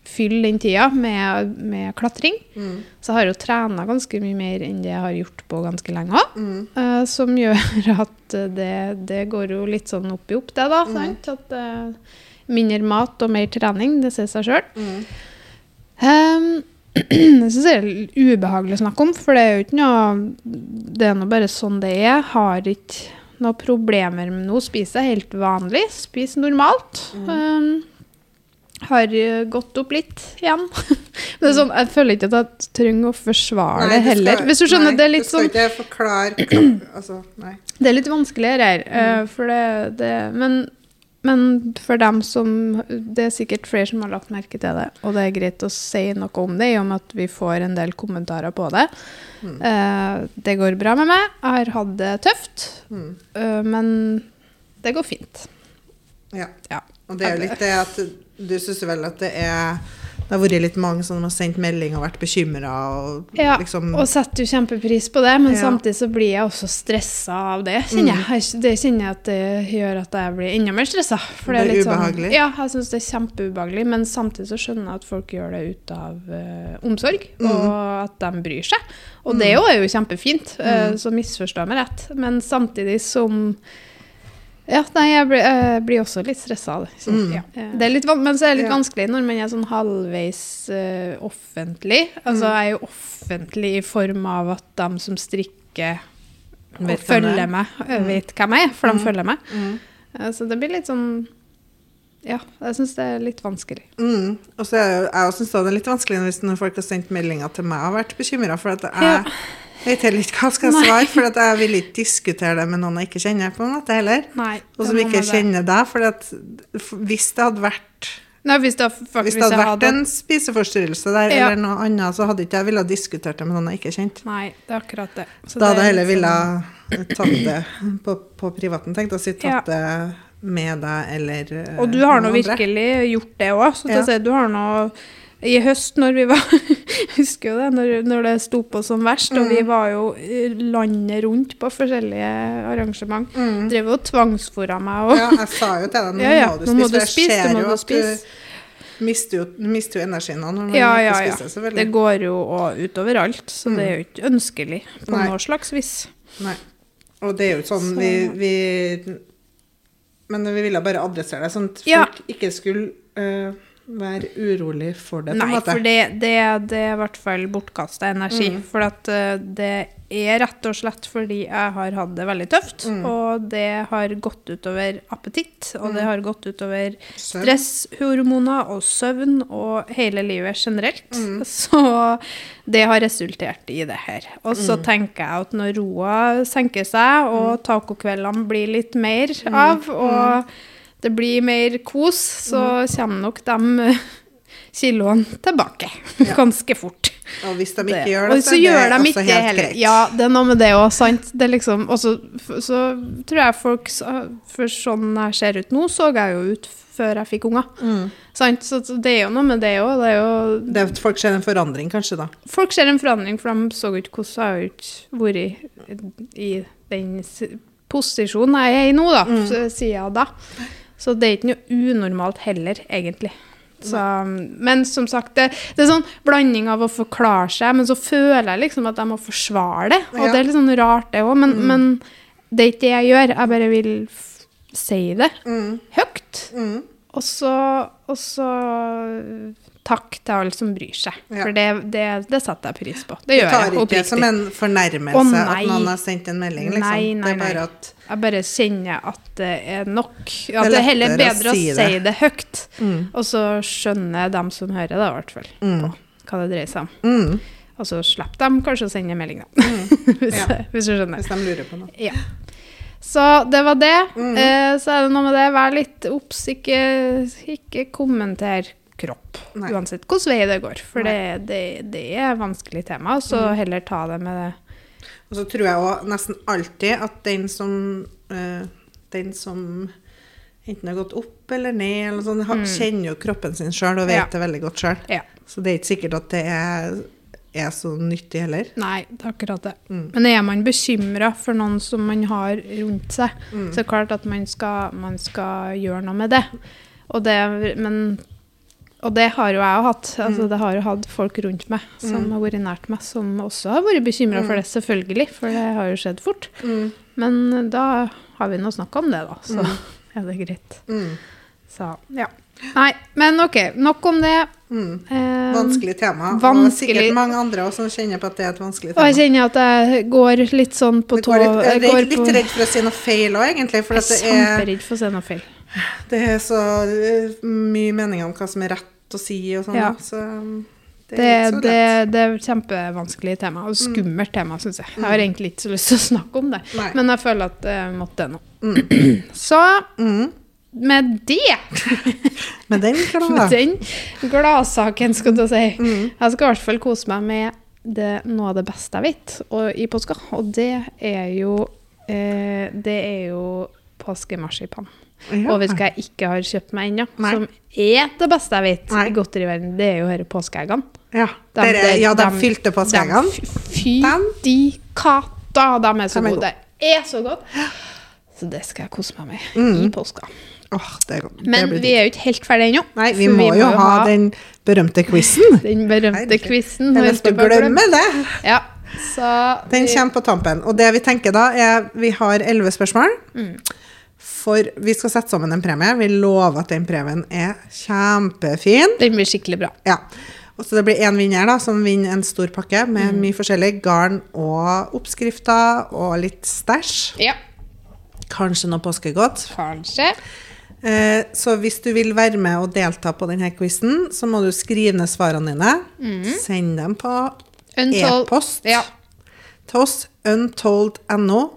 fylle den tida med, med klatring. Mm. Så jeg har jo trena ganske mye mer enn det jeg har gjort på ganske lenge òg. Mm. som gjør at det, det går jo litt sånn opp i opp, det, da. Sant? At uh, mindre mat og mer trening, det sier seg sjøl. Mm. Um, det syns jeg er ubehagelig å snakke om, for det er jo ikke noe Det er nå bare sånn det er. Har ikke noe problemer med noe. Spiser jeg helt vanlig. Spiser normalt. Um, har eh, gått opp litt igjen. Men det er sånn, jeg føler ikke at jeg trenger å forsvare det heller. Hvis du skjønner, nei, det er litt skal sånn ikke forklare Altså, nei. det er litt vanskeligere her, Mm. for det, det men, men for dem som Det er sikkert flere som har lagt merke til det, og det er greit å si noe om det, i og med at vi får en del kommentarer på det. Eh, det går bra med meg. Jeg har hatt det tøft, Mm. eh, men det går fint. Ja. Ja. Og det er jo litt det at du syns vel at det er Det har vært litt mange som har sendt melding og vært bekymra Ja, liksom og setter jo kjempepris på det, men Ja. samtidig så blir jeg også stressa av det. kjenner mm. jeg. Det kjenner jeg at det gjør at jeg blir enda mer stressa. For det er, Det er litt ubehagelig. Sånn, ja, jeg syns det er kjempeubehagelig, men samtidig så skjønner jeg at folk gjør det ut av uh, omsorg, og at de bryr seg. Og det jo er jo kjempefint, uh, så misforstå meg rett. Men samtidig som ja, nei, jeg blir, jeg blir også litt stressa av det. Så, Mm. ja. Det er litt, men så er det litt Ja. vanskelig når man er sånn halvveis eh, offentlig. Altså, Mm. jeg er jo offentlig i form av at de som strikker Vet er. følger meg, eh, vet hvem jeg er, for de følger meg. Mm. Eh, Så det blir litt sånn Ja, jeg syns det er litt vanskelig. Mm. Og så er jeg syns det er litt vanskelig hvis når folk har sendt meldinger til meg og vært bekymra, for at jeg Ja. vet heller ikke hva jeg skal svare, for at jeg vil ikke diskutere det med noen jeg ikke kjenner, på en måte heller. Nei. Og som ikke kjenner deg, for at hvis det hadde vært Nei, hvis det, faktisk, Hvis det hadde vært hadde... en spiseforstyrrelse der, Ja. eller noe annet, så hadde ikke jeg villet diskutert det med noen jeg ikke kjente. Nei, det er akkurat det. Så Da hadde jeg er heller sånn- ville tatt det på, på privaten, tenkte jeg å si. Ja. Tatt det med deg, eller eh, Og du har nå virkelig gjort det òg. Så Ja. si, du har nå I høst, når vi var Husker jo det, når, når det sto på som verst, og Mm. vi var jo landet rundt på forskjellige arrangement. Mm. Drev og tvangsfora meg og Ja, jeg sa jo til deg nå Ja, må du nå må spise, du for jeg spise, ser jo at spise. du mister jo, mister jo energien nå når man Ja, ja, ja. spiser, selvfølgelig. Det går jo utover alt, så det er jo ikke ønskelig på Nei. noe slags vis. Nei. Og det er jo sånn Så- vi, vi Men vi ville bare adressere det, sånn at Ja. folk ikke skulle eh, være urolig for det. Nei, for det, det, det er i hvert fall bortkasta energi. Mm. For at eh, det er rett og slett fordi jeg har hatt det veldig tøft. Mm. Og det har gått utover appetitt, og det har gått utover stresshormoner og søvn og hele livet generelt. Mm. Så det har resultert i det her. Og så Mm. tenker jeg at når roa senker seg, og tacokveldene blir litt mer av, og det blir mer kos, så kommer nok de eh, kiloene tilbake ganske fort. Og hvis de Det. ikke gjør det, så så gjør det de ikke helt heller. Ja, det er noe med det òg, sant. Det liksom, også, så, så tror jeg folk For sånn jeg ser ut nå, så jeg jo ut før jeg fikk unger. Mm. Sant? Så det er jo noe med det òg. Det Det folk ser en forandring, kanskje, da. Folk ser en forandring, for de så ikke hvordan jeg har vært i, i den posisjonen jeg er i nå, da, mm. siden da. Så det er ikke noe unormalt heller, egentlig. Så, men som sagt, det, det er sånn blanding av å forklare seg, men så føler jeg liksom at jeg må forsvare det. Og Ja. det er litt sånn rart, det òg, men, men det er ikke det jeg gjør. Jeg bare vil si det Mm. høyt. Mm. Og så, og så takk til alle som bryr seg. Ja. For det, det, det setter jeg pris på. Det Det gjør tar ikke oppriktig. som en fornærmelse oh, at noen har sendt en melding, liksom. Nei, nei, det nei. bare at Jeg bare kjenner at det er nok. At det, er heller bedre å bedre å si si det. det, høyt. mm. Og så skjønner dem som hører det, i hvert fall, Mm. hva det dreier seg om. Mm. Og så slipper de kanskje å sende en melding, da. hvis, Ja. hvis du skjønner. Hvis de lurer på noe. Ja. Så det var det. Mm. Eh, så er det noe med det. Vær litt obs, ikke, ikke kommenter kropp. Nei. Uansett hvilken vei det går. For det, det, det er vanskelig tema. Så Mm. heller ta det med det. Og så tror jeg òg nesten alltid at den som øh, Den som enten har gått opp eller ned, eller sånn, mm. kjenner jo kroppen sin sjøl og vet. Ja. det veldig godt sjøl. Ja. Så det er ikke sikkert at det er, er så nyttig heller. Nei, det er akkurat det. Mm. Men er man bekymra for noen som man har rundt seg, Mm. så er det klart at man skal, man skal gjøre noe med det. Det, men, og det har jo jeg jo hatt. Altså, Mm. Det har jo hatt folk rundt meg som har vært nært meg, som også har vært bekymra Mm. for det, selvfølgelig. For det har jo skjedd fort. Men da har vi nå snakka om det, da. Så er det greit. Mm. Så ja. Nei, men OK. Nok om det. Mm. Eh, Vanskelig tema. Og er sikkert mange andre også som kjenner på at det er et vanskelig Og jeg kjenner at jeg går litt sånn på tå litt, jeg er går litt redd for å si noe feil òg, egentlig. For Jeg det er, kjemperedd for å si noe feil. Det er så eh, mye meninger om hva som er rett å si og sånn. Ja. Så um, det Det, er det, det er et kjempevanskelig tema, og skummelt tema, syns jeg. Jeg har egentlig ikke så lyst til å snakke om det, Nei. men jeg føler at jeg måtte nå. Mm. Så Mm. med det, med den gladsaken, skal du si Mm. Jeg skal i hvert fall kose meg med det, noe av det beste jeg vet og, i påska, og det er jo eh, Det er jo påskemarsipan. Ja. Hva jeg ikke har kjøpt meg ennå, som er det beste jeg vet Nei. i godteriverdenen, det er jo disse påskeeggene. Ja, De- Dere, de- ja, de, de- fylte påskeeggene. Fy de katta! De er så De er gode. Det er så godt. Så det skal jeg kose meg med Mm. i påska. Oh, det, det. Men vi er jo ikke helt ferdige ennå. Nei, vi for må jo ha den berømte quizen. den berømte quizen. Jeg er nesten å glemme det. Ja, så Den vi- kommer på tampen. Og det vi tenker da, er Vi har elleve spørsmål. Mm. For vi skal sette sammen en premie. Vi lover at den premien er kjempefin. Den blir skikkelig bra. Ja. Og så det blir én vinner da, som vinner en stor pakke med Mm. mye forskjellig. Garn og oppskrifter og litt stæsj. Ja, Kanskje noe påskegodt. kanskje. Eh, så hvis du vil være med og delta på denne quizen, så må du skrive ned svarene dine. Send dem på e-post Ja. til oss. Untold.no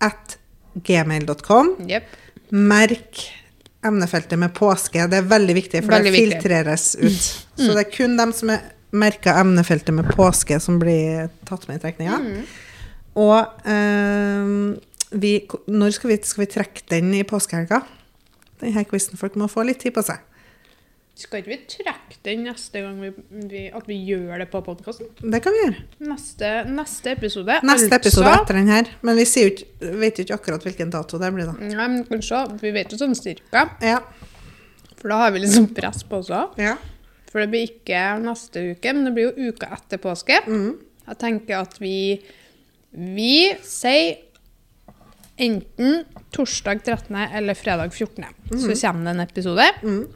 at gmail.com. Yep. Merk emnefeltet med påske. Det er veldig viktig, for Veldig det viktig. filtreres ut. Så det er kun dem som er merka emnefeltet med påske, som blir tatt med i trekninga. Og eh, vi, når skal vi, skal vi trekke den i påskehelga? Denne quizen. Folk må få litt tid på seg. Skal ikke vi trekke den neste gang vi, vi, at vi gjør det på podkasten? Det kan vi gjøre. Neste, neste episode. Neste altså- episode etter den her. Men vi sier ikke, vet jo ikke akkurat hvilken dato det blir, da. Nei, men vi kan se. Vi vet jo sånn cirka. Ja. For da har vi liksom press på oss òg. ja. For det blir ikke neste uke, men det blir jo uka etter påske. Mm. Jeg tenker at vi Vi sier enten torsdag 13. eller fredag 14. Så kommer det en episode.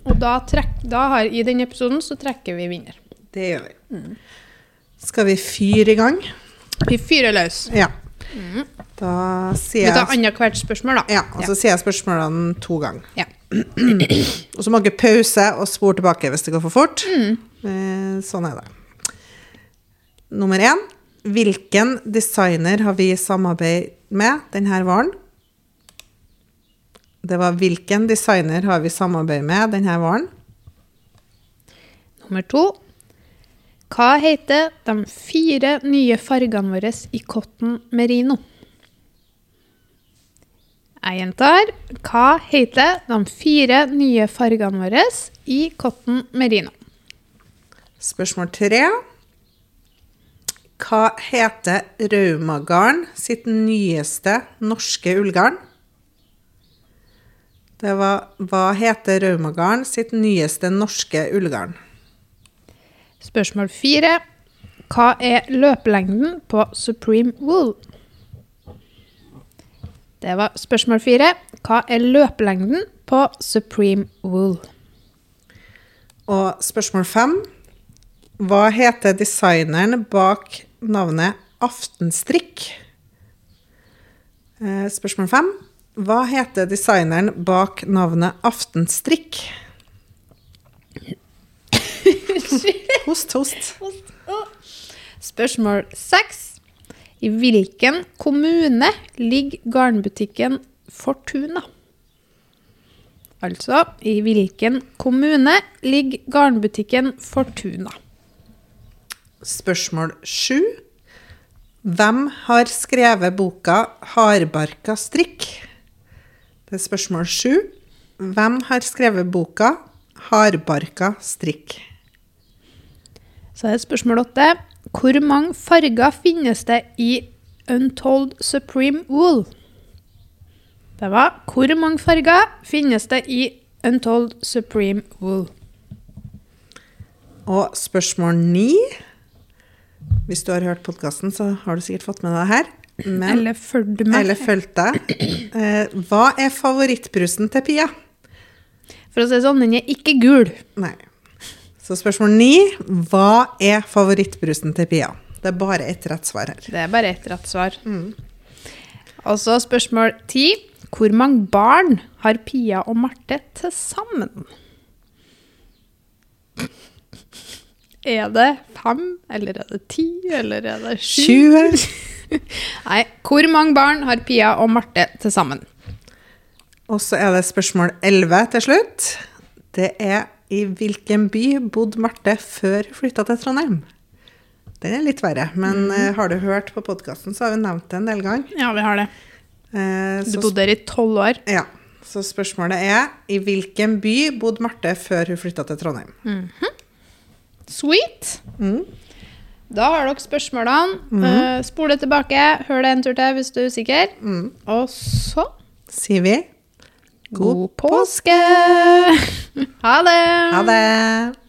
Og da trekk, da har, i den episoden så trekker vi vinner. Det gjør vi. Skal vi fyre i gang? Vi fyrer løs. Ja. Da Vi tar jeg annethvert spørsmål, da. ja, og så sier jeg spørsmålene to ganger. Ja. Og så må dere pause og spore tilbake hvis det går for fort. Eh, Sånn er det. Nummer én. Hvilken designer har vi samarbeid med denne våren? Det var hvilken designer har vi samarbeid med denne varen? Nummer to. Hva heter de fire nye fargene våre i cotton merino? Jeg gjentar. Hva heter de fire nye fargene våre i cotton merino? Spørsmål tre. Hva heter Raumagarden sitt nyeste norske ullgarn? Det var Hva heter Raumagarden sitt nyeste norske ullgarn? Spørsmål fire. Hva er løpelengden på Supreme Wool? Det var spørsmål fire. Hva er løpelengden på Supreme Wool? Og spørsmål fem. Hva heter designeren bak navnet Aftenstrikk? Eh, Spørsmål fem. Hva heter designeren bak navnet Aftenstrikk? Host, host. Spørsmål seks. I hvilken kommune ligger garnbutikken Fortuna? Altså, i hvilken kommune ligger garnbutikken Fortuna? Spørsmål sju. Hvem har skrevet boka 'Hardbarka strikk'? Det er spørsmål sju. Hvem har skrevet boka 'Hardbarka strikk'? Så er det spørsmål åtte. Hvor mange farger finnes det i Untold Supreme Wool? Det var hvor mange farger finnes det i Untold Supreme Wool? Og spørsmål ni Hvis du har hørt podkasten, så har du sikkert fått med deg det her. Men, Eller fulgt meg. eller fulgt deg. Eh, hva er favorittbrusen til Pia? For å si det sånn, den er ikke gul. Nei. Så spørsmål ni. Hva er favorittbrusen til Pia? Det er bare ett rett svar her. Det er bare ett rett svar. Og så spørsmål ti. Hvor mange barn har Pia og Marte til sammen? Er det fem, eller er det ti, eller er det sju? 20. Nei, hvor mange barn har Pia og Marte til sammen? Og så er det spørsmål 11 til slutt. Det er i hvilken by bodde Marte før hun flytta til Trondheim? Den er litt verre, men eh, har du hørt på podkasten, så har vi nevnt det en del ganger. Ja, vi har det. Eh, Du bodde der i tolv år. ja, så spørsmålet er i hvilken by bodde Marte før hun flytta til Trondheim? Sweet. Mm. Da har dere spørsmålene. Mm. Uh, det tilbake, hør det en tur til hvis du er usikker. Og så Sier vi god påske! ha det! ha det!